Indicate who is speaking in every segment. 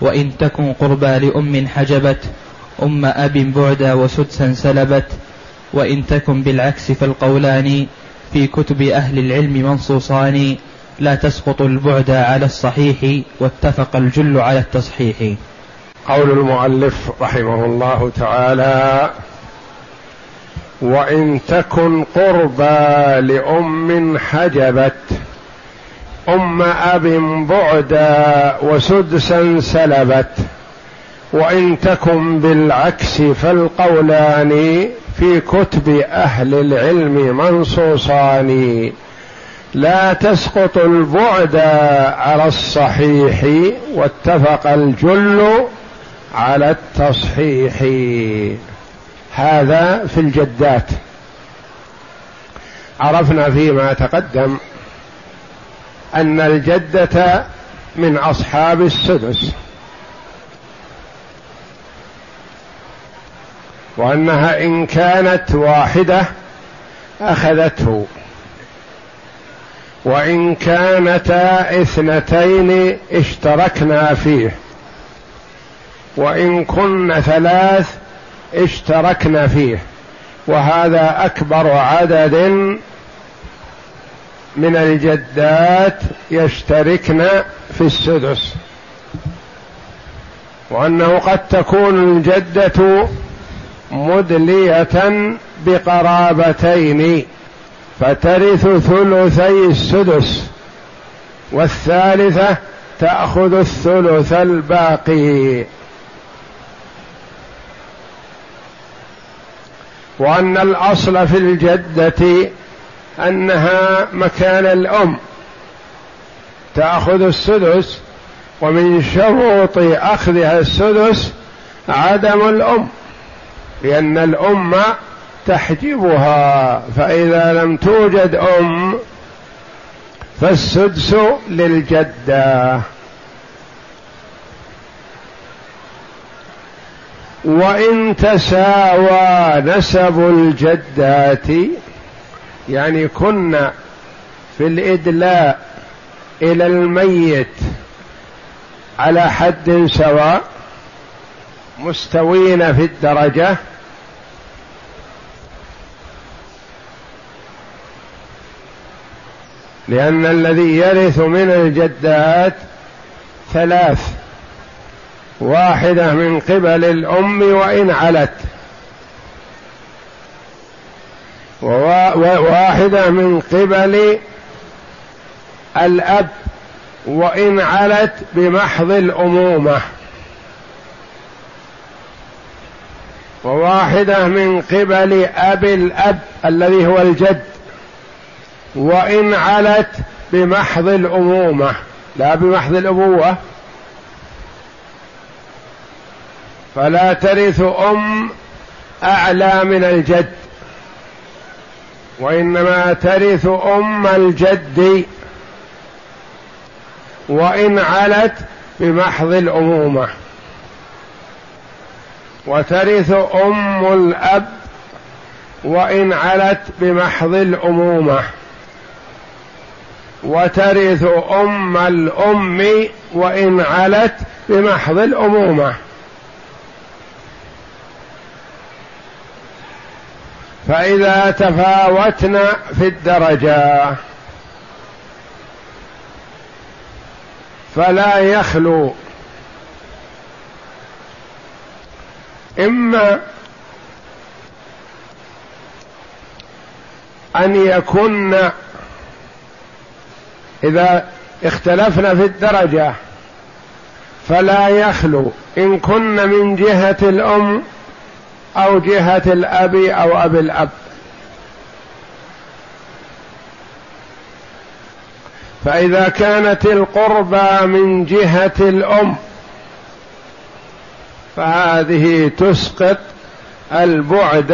Speaker 1: وإن تكن قربى لأم حجبت أم أب بعدا وسدسا سلبت وإن تكن بالعكس فالقولان في كتب أهل العلم منصوصان لا تسقط البعد على الصحيح واتفق الجل على التصحيح.
Speaker 2: قول المؤلف رحمه الله تعالى وإن تكن قربى لأم حجبت أم أب بعدا وسدسا سلبت وإن تكن بالعكس فالقولان في كتب أهل العلم منصوصان. لا تسقط البعد على الصحيح واتفق الجل على التصحيح. هذا في الجدات. عرفنا فيما تقدم. أن الجدة من أصحاب السدس وأنها إن كانت واحدة أخذته وإن كانتا اثنتين اشتركنا فيه وإن كن ثلاث اشتركنا فيه وهذا أكبر عدد من الجدات يشتركن في السدس. وأنه قد تكون الجدة مدلية بقرابتين فترث ثلثي السدس والثالثة تأخذ الثلث الباقي. وأن الأصل في الجدة أنها مكان الأم. تأخذ السدس ومن شروط أخذها السدس عدم الأم لأن الأم تحجبها فإذا لم توجد أم فالسدس للجدة. وإن تساوى نسب الجدات يعني كنا في الإدلاء إلى الميت على حد سواء مستوين في الدرجة. لأن الذي يرث من الجدات ثلاث واحدة من قبل الأم وإن علت. وواحده من قبل الأب وإن علت بمحض الأمومة. وواحدة من قبل أب الأب الذي هو الجد وإن علت بمحض الأمومة. لا بمحض الأبوة. فلا ترث أم أعلى من الجد. وإنما ترث أم الجد وإن علت بمحض الأمومة. وترث أم الأب وإن علت بمحض الأمومة. وترث أم الأم وإن علت بمحض الأمومة. فإذا تفاوتنا في الدرجة فلا يخلو. إما أن يكن إذا اختلفنا في الدرجة فلا يخلو. إن كن من جهة الأم أو جهة الأب أو أب الأب. فإذا كانت القربى من جهة الأم فهذه تسقط البعد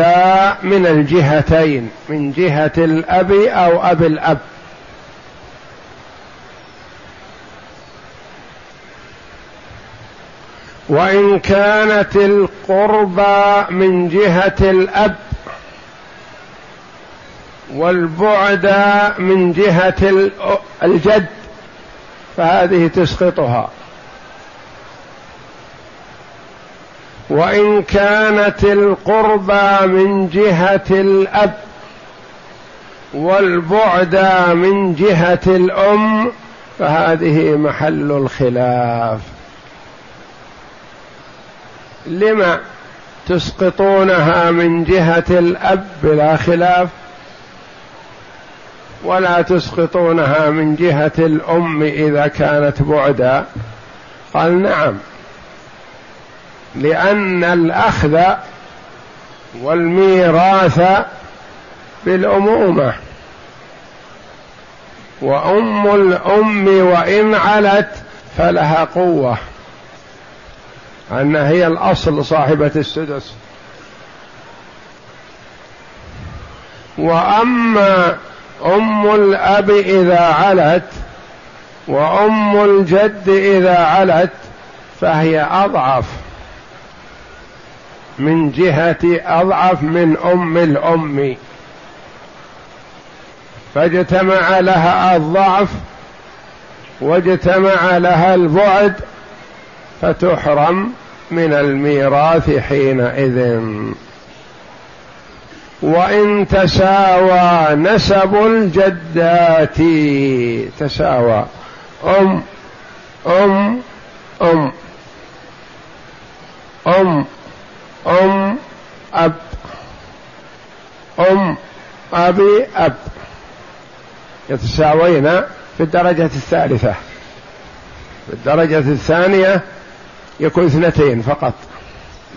Speaker 2: من الجهتين من جهة الأب أو أب الأب. وإن كانت القربى من جهة الأب والبعد من جهة الجد فهذه تسقطها. وإن كانت القربى من جهة الأب والبعد من جهة الأم فهذه محل الخلاف. لما تسقطونها من جهة الأب بلا خلاف ولا تسقطونها من جهة الأم إذا كانت بعدا؟ قال نعم لأن الأخذ والميراث بالأمومة. وأم الأم وإن علت فلها قوة. أنها هي الأصل صاحبة السدس. وأما أم الأب إذا علت وأم الجد إذا علت فهي أضعف. من جهة أضعف من أم الأم. فاجتمع لها الضعف واجتمع لها البعد فتحرم من الميراث حينئذ. وإن تساوى نسب الجدات. تساوى. أم أم أم. أم أم أب. أم أبي أب. يتساوين في الدرجة الثالثة. في الدرجة الثانية يكون اثنتين فقط.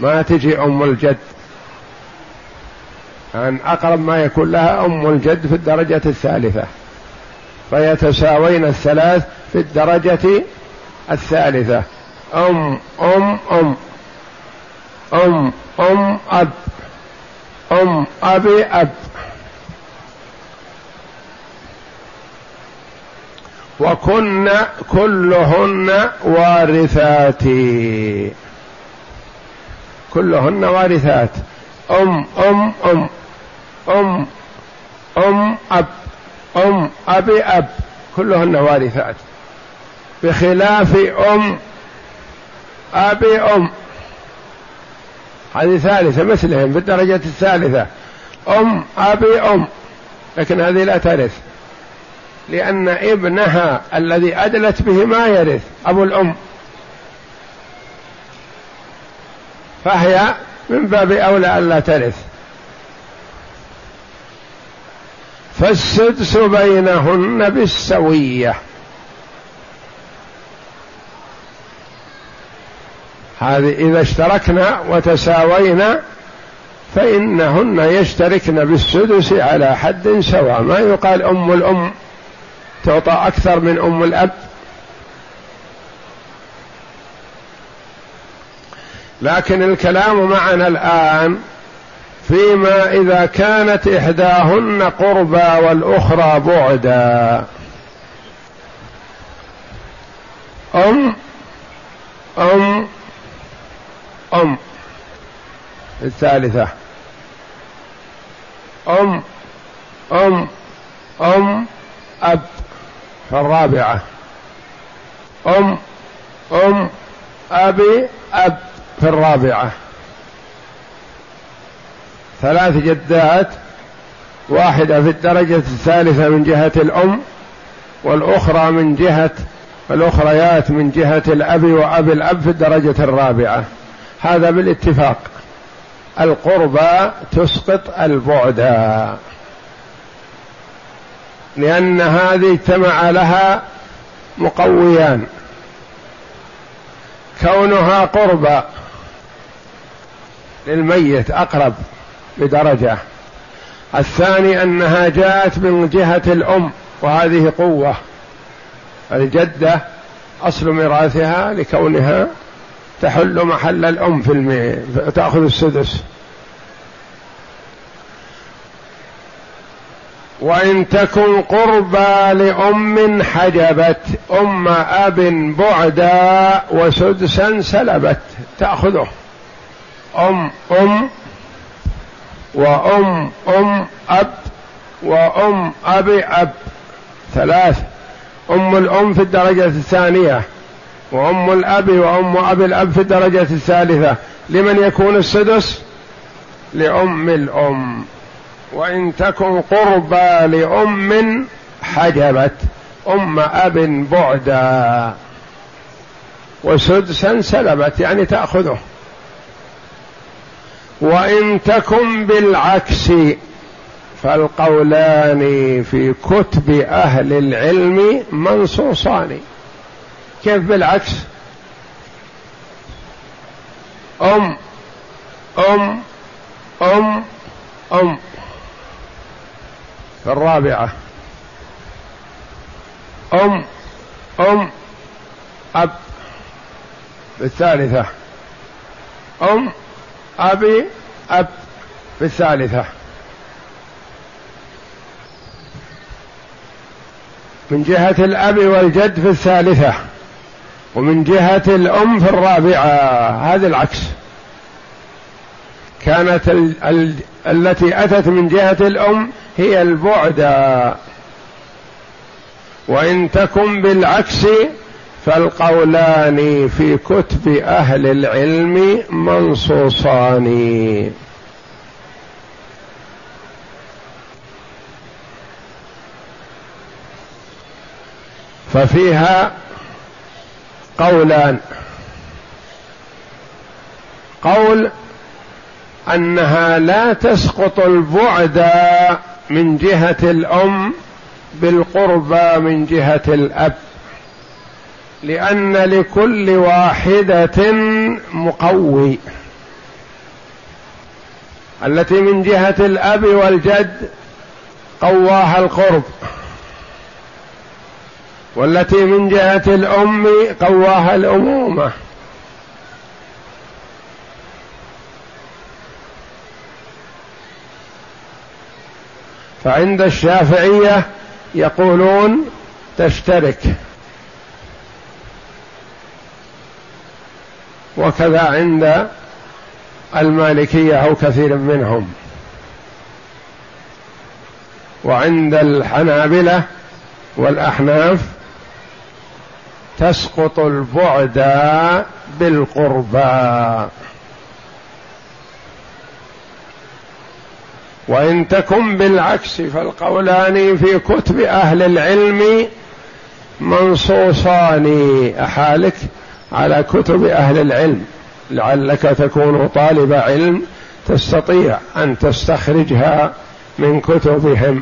Speaker 2: ما تجي أم الجد. عن أقرب ما يكون لها أم الجد في الدرجة الثالثة. فيتساوين الثلاث في الدرجة الثالثة. أم أم أم. أم أم أب. أم أبي أب. وكن كلهن وارثات. كلهن وارثات. أم أم أم أم أم أب أم أبي أب. كلهن وارثات. بخلاف أم أبي أم. هذه ثالثة مثلهم في الدرجة الثالثة. أم أبي أم. لكن هذه لا ترث. لأن ابنها الذي أدلت به ما يرث أبو الأم. فهي من باب أولى ألا ترث. فالسدس بينهن بالسوية. هذه إذا اشتركنا وتساوينا فإنهن يشتركن بالسدس على حد سواء. ما يقال أم الأم تعطى أكثر من أم الأب؟ لكن الكلام معنا الآن فيما إذا كانت إحداهن قربى والأخرى بعدا. أم أم أم. الثالثة. أم أم أم أب. فالرابعة أم أم أبي أب في الرابعة. ثلاث جدات واحدة في الدرجة الثالثة من جهة الأم والأخرى من جهة الأخريات من جهة الأب وأبي الأب في الدرجة الرابعة. هذا بالاتفاق. القربى تسقط البعد. لأن هذه اجتمع لها مقويان. كونها قربى للميت أقرب بدرجة. الثاني أنها جاءت من جهة الأم وهذه قوة. الجدة أصل ميراثها لكونها تحل محل الأم في المي... تأخذ السدس. وإن تكن قربى لأم حجبت أم أب بعدا وسدسا سلبت تأخذه. أم أم وأم أم أب وأم أب أب. ثلاث. أم الأم في الدرجة الثانية وأم الأب وأم أب الأب في الدرجة الثالثة. لمن يكون السدس؟ لأم الأم. وإن تكن قربى لأم حجبت أم أب بعدا. وسدسا سلبت يعني تأخذه. وإن تكن بالعكس فالقولان في كتب أهل العلم منصوصان. كيف بالعكس؟ أم أم أم أم. في الرابعة. أم أم أب. في الثالثة. أم أبي أب. في الثالثة. من جهة الأب والجد في الثالثة ومن جهة الأم في الرابعة. هذا العكس. كانت ال ال التي أتت من جهة الأم هي البعد. وإن تكن بالعكس فالقولان في كتب أهل العلم منصوصان. ففيها قولان. قول أنها لا تسقط البعد من جهة الأم بالقربى من جهة الأب. لأن لكل واحدة مقوي. التي من جهة الأب والجد قواها القرب. والتي من جهة الأم قواها الأمومة. فعند الشافعية يقولون تشترك. وكذا عند المالكية أو كثير منهم. وعند الحنابلة والأحناف تسقط البعد بالقربى. وإن تكن بالعكس فالقولان في كتب أهل العلم منصوصان أحالك على كتب أهل العلم. لعلك تكون طالب علم تستطيع أن تستخرجها من كتبهم.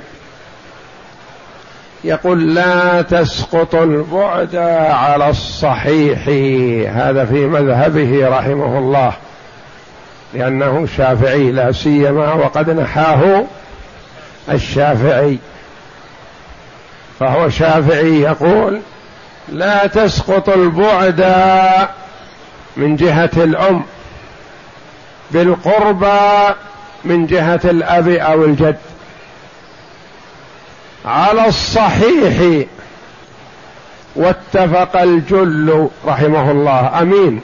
Speaker 2: يقول لا تسقط البعد على الصحيح. هذا في مذهبه رحمه الله. لأنه شافعي لا سيما وقد نحاه الشافعي. فهو شافعي يقول لا تسقط البعد من جهة الأم بالقربى من جهة الأب أو الجد. على الصحيح واتفق الجل رحمه الله أمين.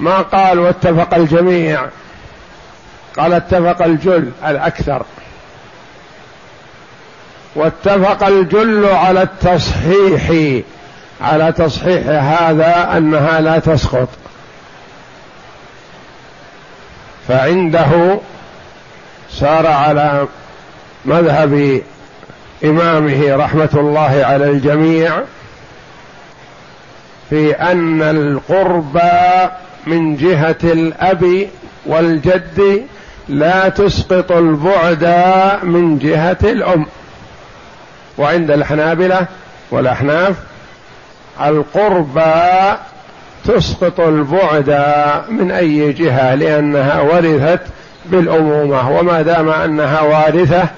Speaker 2: ما قال واتفق الجميع. قال اتفق الجل الأكثر. واتفق الجل على التصحيح على تصحيح هذا أنها لا تسقط. فعنده سار على مذهب إمامه رحمة الله على الجميع في أن القربى من جهة الأب والجد لا تسقط البعد من جهة الأم. وعند الحنابلة والأحناف القربى تسقط البعد من أي جهة لأنها ورثت بالأمومة. وما دام أنها وارثة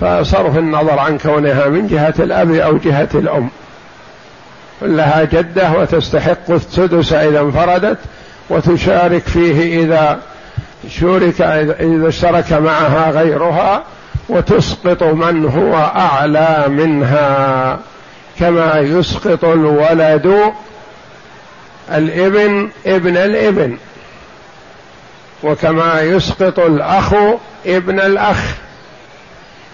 Speaker 2: فصرف النظر عن كونها من جهة الأب أو جهة الأم. لها جدة وتستحق السدس إذا انفردت وتشارك فيه إذا شورك إذا اشترك معها غيرها وتسقط من هو أعلى منها كما يسقط الولد الإبن ابن الإبن وكما يسقط الأخ ابن الأخ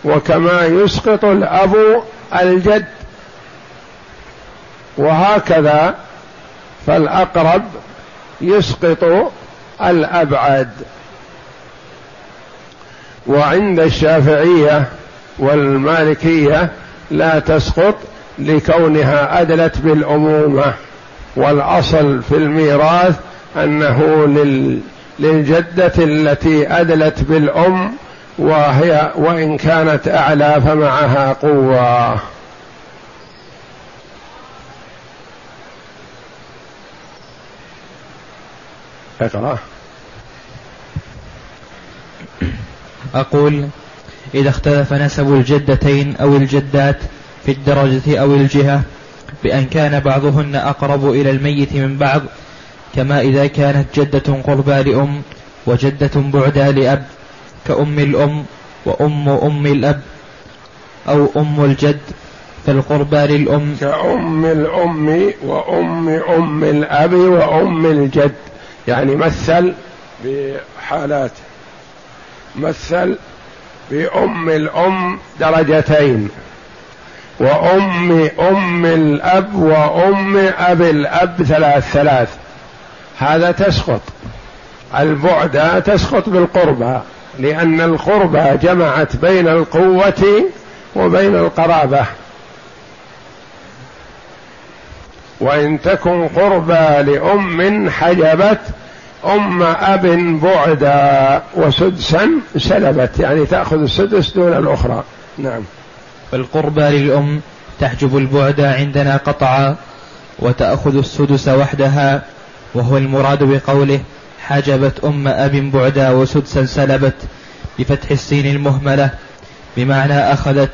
Speaker 2: وكما يسقط الأب الجد وهكذا. فالأقرب يسقط الأبعد. وعند الشافعية والمالكية لا تسقط لكونها أدلت بالأمومة. والأصل في الميراث أنه لل للجدة التي أدلت بالأم وهي وإن كانت أعلى فمعها قوة. اقرا
Speaker 1: أقول إذا اختلف نسب الجدتين أو الجدات في الدرجة أو الجهة بأن كان بعضهن أقرب إلى الميت من بعض كما إذا كانت جدة قربى لأم وجدة بعدى لأب كأم الأم وأم أم الأب أو أم الجد فالقربى للأم
Speaker 2: كأم الأم وأم أم الأب وأم الجد. يعني مثل بحالات مثل بأم الأم درجتين وأم أم الأب وأم أب الأب ثلاث ثلاث. هذا تسقط البعد تسقط بالقربى لأن القربى جمعت بين القوة وبين القرابة. وإن تكن قربى لأم حجبت أم أب بعدا وسدسا سلبت يعني تأخذ السدس دون الأخرى. نعم.
Speaker 1: فالقربى للأم تحجب البعد عندنا قطعا وتأخذ السدس وحدها وهو المراد بقوله حجبت أم أب بعدا وسدسا سلبت بفتح السين المهملة بمعنى أخذت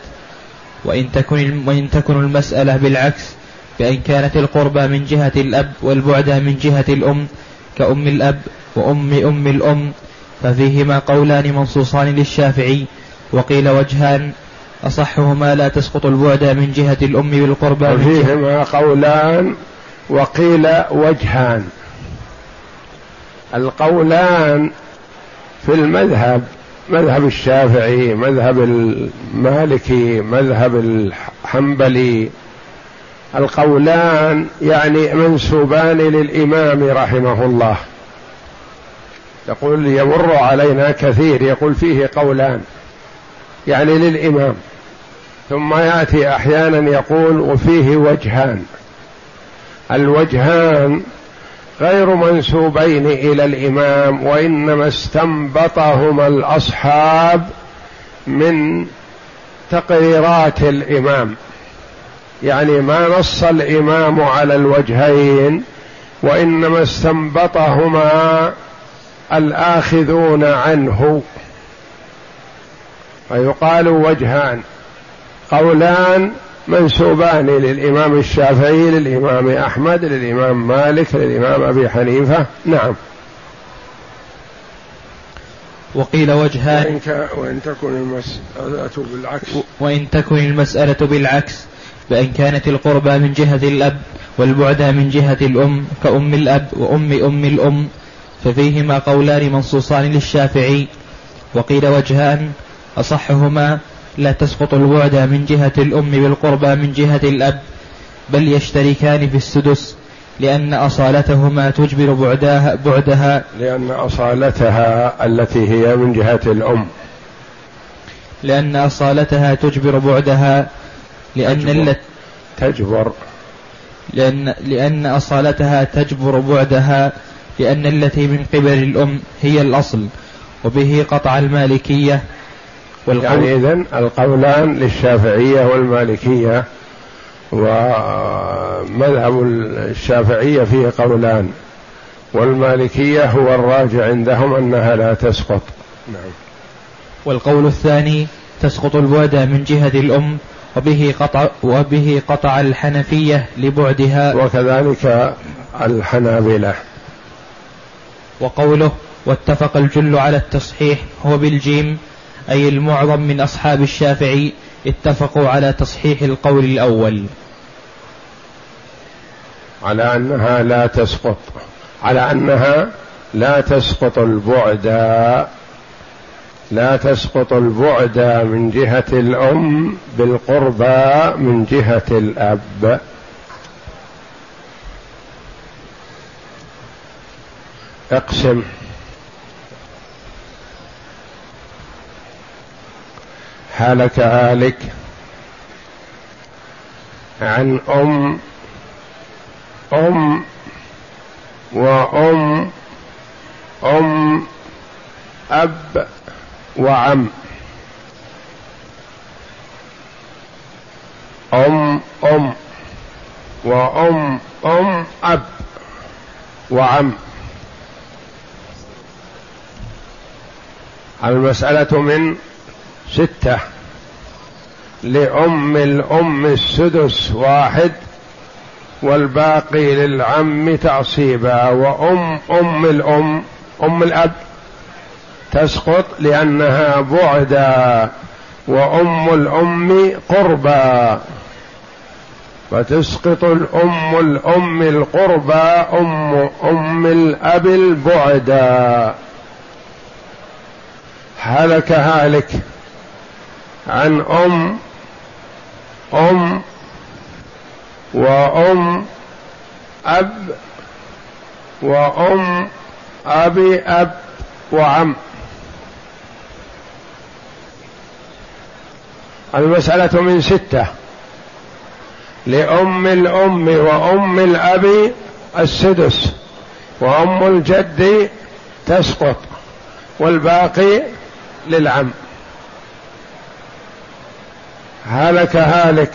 Speaker 1: وإن تكن, وإن تكن المسألة بالعكس بأن كانت القربى من جهة الأب والبعد من جهة الأم كأم الأب وأم أم الأم ففيهما قولان منصوصان للشافعي. وقيل وجهان أصحهما لا تسقط البعد من جهة الأم بالقربى
Speaker 2: وفيهما قولان وقيل وجهان. القولان في المذهب مذهب الشافعي مذهب المالكي مذهب الحنبلي القولان يعني منسوبان للإمام رحمه الله. يقول يمر علينا كثير يقول فيه قولان يعني للإمام. ثم يأتي أحيانا يقول وفيه وجهان. الوجهان غير منسوبين إلى الإمام وإنما استنبطهما الأصحاب من تقريرات الإمام. يعني ما نص الإمام على الوجهين وإنما استنبطهما الآخذون عنه. فيقال وجهان قولان منسوبان للإمام الشافعي للإمام أحمد للإمام مالك للإمام أبي حنيفة. نعم.
Speaker 1: وقيل وجهان.
Speaker 2: وإن تكن المسألة بالعكس.
Speaker 1: وإن تكن المسألة بالعكس. بأن كانت القربى من جهة الأب والبعد من جهة الأم كأم الأب وأم أم الأم ففيهما قولان منصوصان للشافعي وقيل وجهان أصحهما لا تسقط البعد من جهة الأم بالقربى من جهة الأب بل يشتركان في السدس لأن أصالتهما تجبر بعدها بعدها
Speaker 2: لأن أصالتها التي هي من جهة الأم.
Speaker 1: لأن أصالتها تجبر بعدها لأن تجبر,
Speaker 2: تجبر.
Speaker 1: لأن لأن أصالتها تجبر بعدها لأن التي من قبل الأم هي الأصل وبه قطع المالكية.
Speaker 2: والقول يعني إذن القولان للشافعية والمالكية ومذهب الشافعية فيه قولان والمالكية هو الراجع عندهم أنها لا تسقط.
Speaker 1: نعم. والقول الثاني تسقط البعد من جهة الأم وبه قطع, وبه قطع الحنفية لبعدها.
Speaker 2: وكذلك الحنابلة.
Speaker 1: وقوله واتفق الجل على التصحيح هو بالجيم أي المعظم من أصحاب الشافعي اتفقوا على تصحيح القول الأول.
Speaker 2: على أنها لا تسقط على أنها لا تسقط البعد. لا تسقط البعد من جهة الأم بالقربى من جهة الأب. اقسم. هلك هالك عن أم أم وأم أم أب. وعم. أم أم. وأم أم أب. وعم. المسألة من ستة. لأم الأم السدس واحد والباقي للعم تعصيبا. وأم أم الأم أم الأب. تسقط لأنها بعدا وأم الأم قربا. فتسقط الأم الأم القربى أم أم الأب البعدا. هلك هالك عن أم أم وأم أب وأم أبي أب وعم. المسألة من ستة. لأم الأم وأم الأب السدس وأم الجد تسقط والباقي للعم. هلك هالك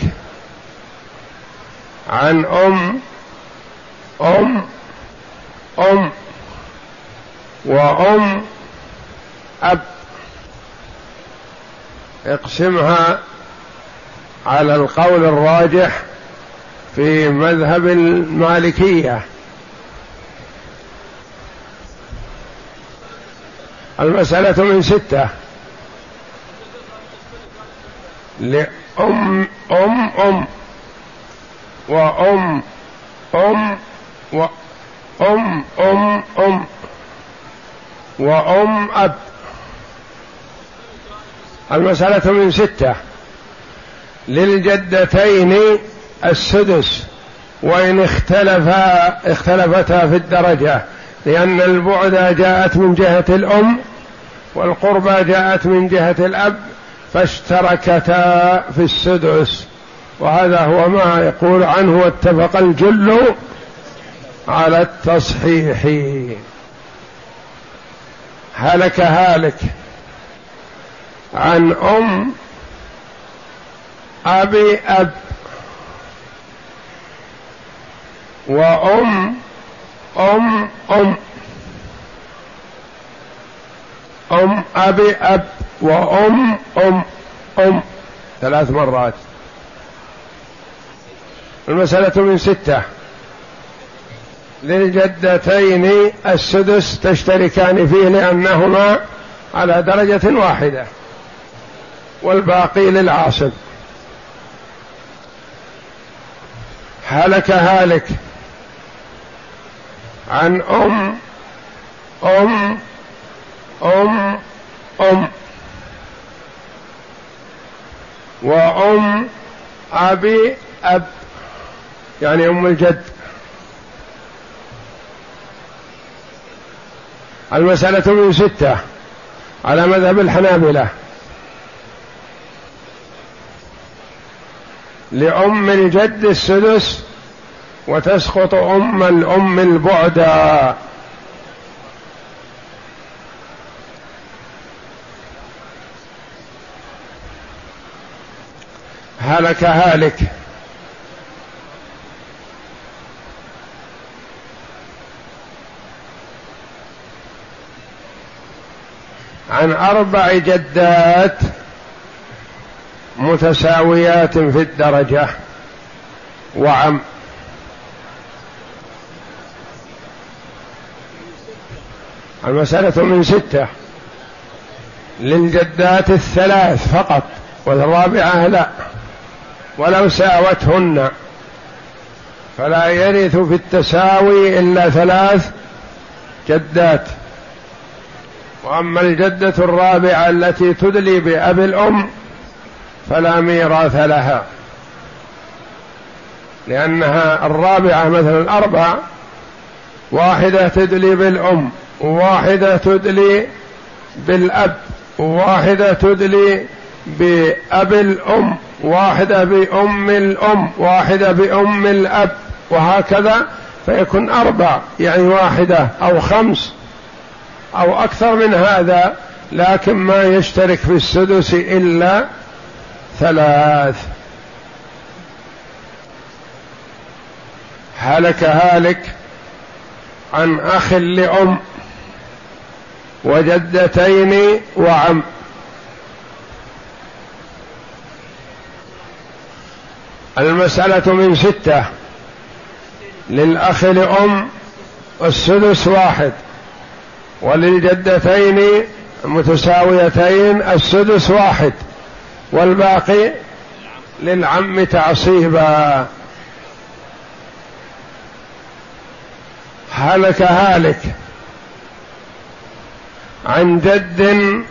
Speaker 2: عن أم أم أم وأم أب. اقسمها على القول الراجح في مذهب المالكية. المسألة من ستة. لأم أم أم. وأم أم. وأم أم أم. وأم أب. المسألة من ستة. للجدتين السدس وإن اختلفا اختلفتا في الدرجة لأن البعد جاءت من جهة الأم والقربى جاءت من جهة الأب فاشتركتا في السدس. وهذا هو ما يقول عنه واتفق الجل على التصحيح. هلك هالك. عن أم أبي أب وأم أم أم أم أبي أب وأم أم أم ثلاث مرات. المسألة من ستة. للجدتين السدس تشتركان فيه لأنهما على درجة واحدة. والباقي للعاصب هلك هالك عن أم أم أم أم. وأم أبي أب يعني أم الجد. المسألة من ستة على مذهب الحنابلة. لأم الجد السدس وتسقط أم الأم البعدى. هلك هالك. عن أربع جدات متساويات في الدرجة. وعم. المسألة من ستة. للجدات الثلاث فقط والرابعة لا. ولو ساوتهن. فلا يرث في التساوي إلا ثلاث جدات. وأما الجدة الرابعة التي تدلي بأب الأم فلا ميراث لها. لأنها الرابعة مثلا أربع واحدة تدلي بالأم وواحده تدلي بالأب وواحده تدلي بأب الأم واحدة بأم الأم واحدة بأم الأب وهكذا. فيكون أربع يعني واحدة أو خمس أو أكثر من هذا لكن ما يشترك في السدس إلا ثلاث. هلك هالك عن أخ لأم وجدتين وعم. المسألة من ستة. للأخ لأم السدس واحد. وللجدتين متساويتين السدس واحد. والباقي للعم تعصيبا. هلك هالك عن جد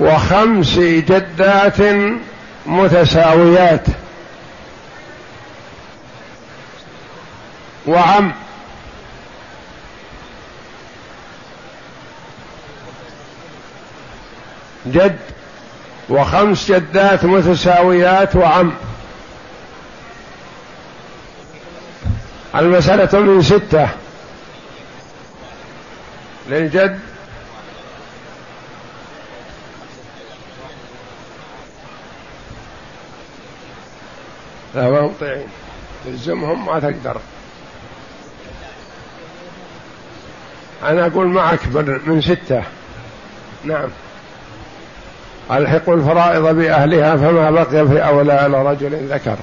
Speaker 2: وخمس جدات متساويات. وعم. جد وخمس جدات متساويات وعم. المسألة من ستة. للجد. لا ما مطيعين تلزمهم ما تقدر. أنا أقول معك من ستة. نعم. ألحقوا الفرائض بأهلها فما بقي في أولى رجل ذكر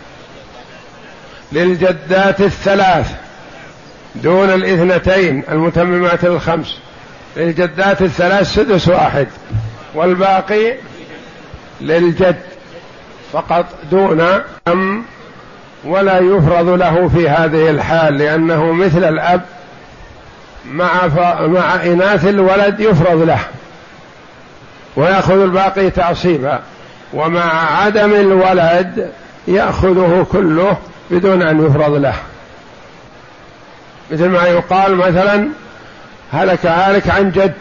Speaker 2: للجدات الثلاث دون الاثنتين المتممات الخمس للجدات الثلاث سدس واحد والباقي للجد فقط دون أم ولا يفرض له في هذه الحال لأنه مثل الأب مع. مع إناث الولد يفرض له ويأخذ الباقي تعصيبا ومع عدم الولد يأخذه كله بدون أن يفرض له. مثل ما يقال مثلا هلك هالك عن جد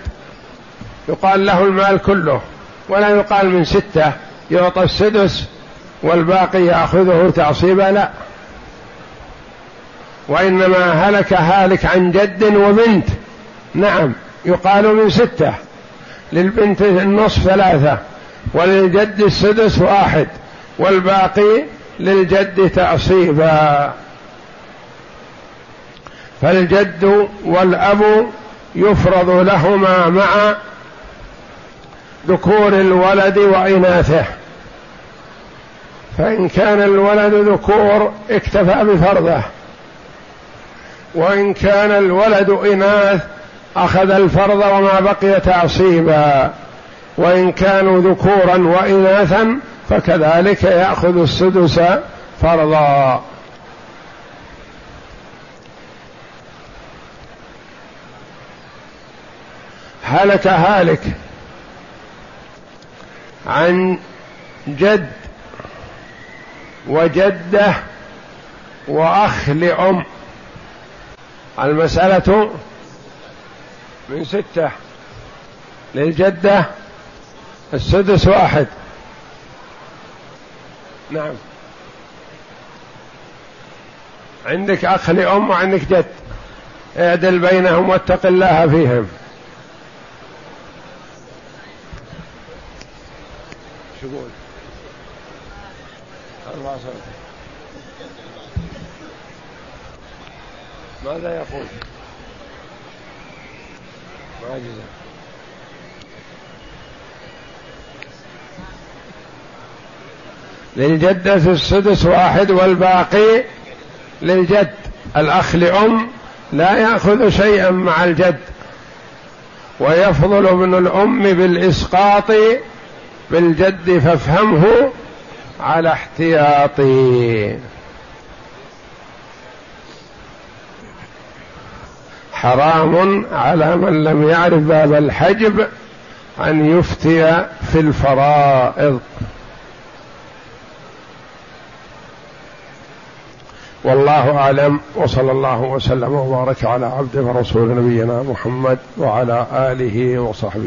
Speaker 2: يقال له المال كله ولا يقال من ستة يعطى السدس والباقي يأخذه تعصيبا لا. وإنما هلك هالك عن جد وبنت نعم يقال من ستة. للبنت النصف ثلاثة وللجد السدس واحد والباقي للجد تعصيبا فالجد والأب يفرض لهما مع ذكور الولد وإناثه. فإن كان الولد ذكور اكتفى بفرضه. وإن كان الولد إناث أخذ الفرض وما بقي تعصيبا وإن كانوا ذكورا وإناثا فكذلك يأخذ السدس فرضا. هلك هالك عن جد وجده وأخ لأم. المسألة من ستة للجدة السدس واحد. نعم. عندك أخ لأم وعندك جد. اعدل بينهم واتق الله فيهم. شو يقول أربعة ماذا يقول؟ معجزة. للجدة السدس واحد والباقي للجد. الأخ لأم لا يأخذ شيئا مع الجد. ويفضل ابن الأم بالإسقاط بالجد فافهمه على احتياطي. حرام على من لم يعرف باب الحجب أن يفتي في الفرائض. والله أعلم وصلى الله وسلم وبارك على عبده ورسول نبينا محمد وعلى آله وصحبه.